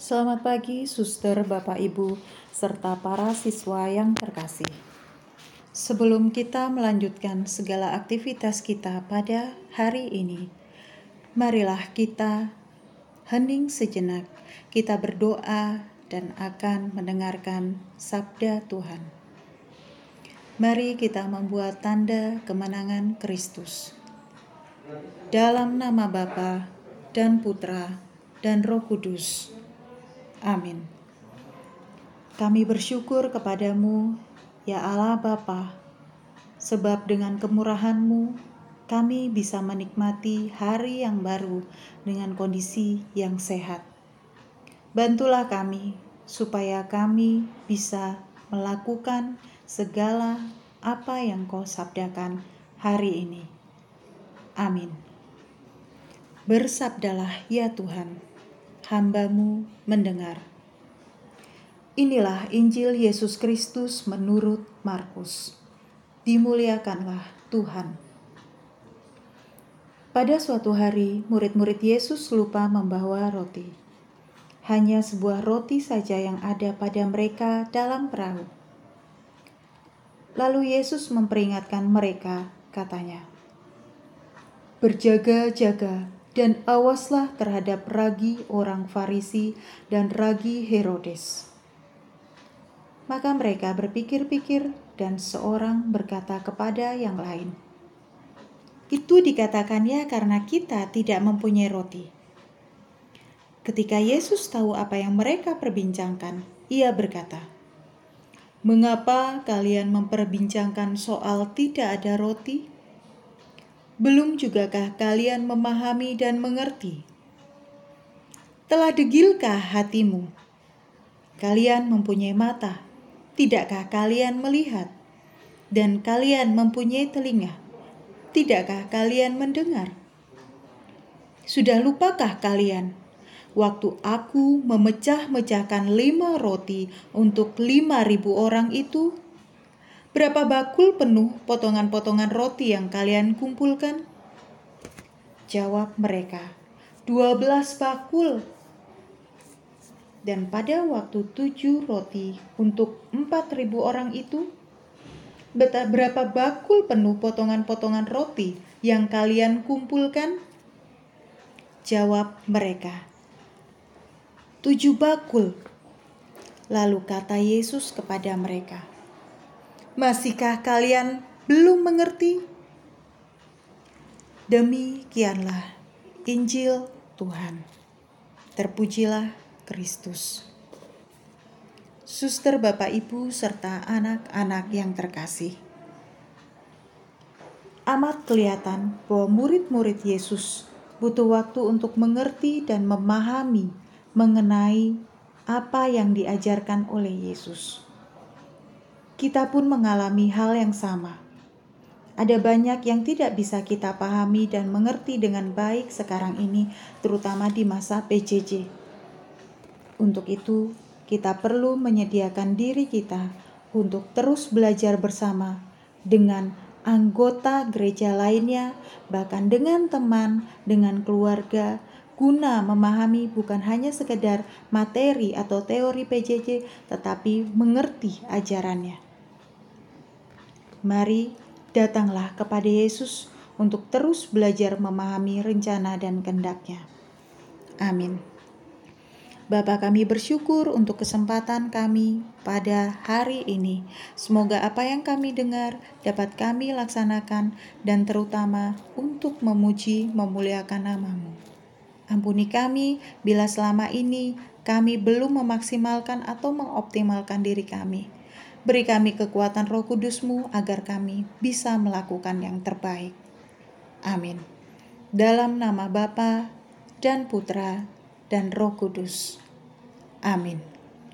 Selamat pagi, suster, bapak, ibu, serta para siswa yang terkasih. Sebelum kita melanjutkan segala aktivitas kita pada hari ini, marilah kita hening sejenak, kita berdoa dan akan mendengarkan sabda Tuhan. Mari kita membuat tanda kemenangan Kristus. Dalam nama Bapa dan Putra dan Roh Kudus. Amin. Kami bersyukur kepadamu, ya Allah Bapa, sebab dengan kemurahan-Mu kami bisa menikmati hari yang baru dengan kondisi yang sehat. Bantulah kami supaya kami bisa melakukan segala apa yang Kau sabdakan hari ini. Amin. Bersabdalah ya Tuhan hambamu mendengar. Inilah Injil Yesus Kristus menurut Markus. Dimuliakanlah Tuhan. Pada suatu hari, murid-murid Yesus lupa membawa roti. Hanya sebuah roti saja yang ada pada mereka dalam perahu. Lalu Yesus memperingatkan mereka, katanya, "Berjaga-jaga dan awaslah terhadap ragi orang Farisi dan ragi Herodes. Maka mereka berpikir-pikir dan seorang berkata kepada yang lain, Itu dikatakannya karena kita tidak mempunyai roti. Ketika Yesus tahu apa yang mereka perbincangkan, ia berkata, Mengapa kalian memperbincangkan soal tidak ada roti? Belum jugakah kalian memahami dan mengerti? Telah degilkah hatimu? Kalian mempunyai mata, tidakkah kalian melihat? Dan kalian mempunyai telinga, tidakkah kalian mendengar? Sudah lupakah kalian waktu aku memecah-mecahkan lima roti untuk lima ribu orang itu? Berapa bakul penuh potongan-potongan roti yang kalian kumpulkan? Jawab mereka, dua belas bakul. Dan pada waktu tujuh roti untuk empat ribu orang itu, berapa bakul penuh potongan-potongan roti yang kalian kumpulkan? Jawab mereka, tujuh bakul. Lalu kata Yesus kepada mereka, Masihkah kalian belum mengerti? Demikianlah Injil Tuhan. Terpujilah Kristus. Suster, Bapak, Ibu, serta anak-anak yang terkasih. Amat kelihatan bahwa murid-murid Yesus butuh waktu untuk mengerti dan memahami mengenai apa yang diajarkan oleh Yesus kita pun mengalami hal yang sama. Ada banyak yang tidak bisa kita pahami dan mengerti dengan baik sekarang ini, terutama di masa PJJ. Untuk itu, kita perlu menyediakan diri kita untuk terus belajar bersama dengan anggota gereja lainnya, bahkan dengan teman, dengan keluarga, guna memahami bukan hanya sekedar materi atau teori PJJ, tetapi mengerti ajarannya. Mari datanglah kepada Yesus untuk terus belajar memahami rencana dan kehendaknya. Amin. Bapa kami bersyukur untuk kesempatan kami pada hari ini. Semoga apa yang kami dengar dapat kami laksanakan dan terutama untuk memuji memuliakan namamu. Ampuni kami bila selama ini kami belum memaksimalkan atau mengoptimalkan diri kami Beri kami kekuatan roh kudusmu agar kami bisa melakukan yang terbaik. Amin. Dalam nama Bapa dan Putra dan Roh Kudus. Amin.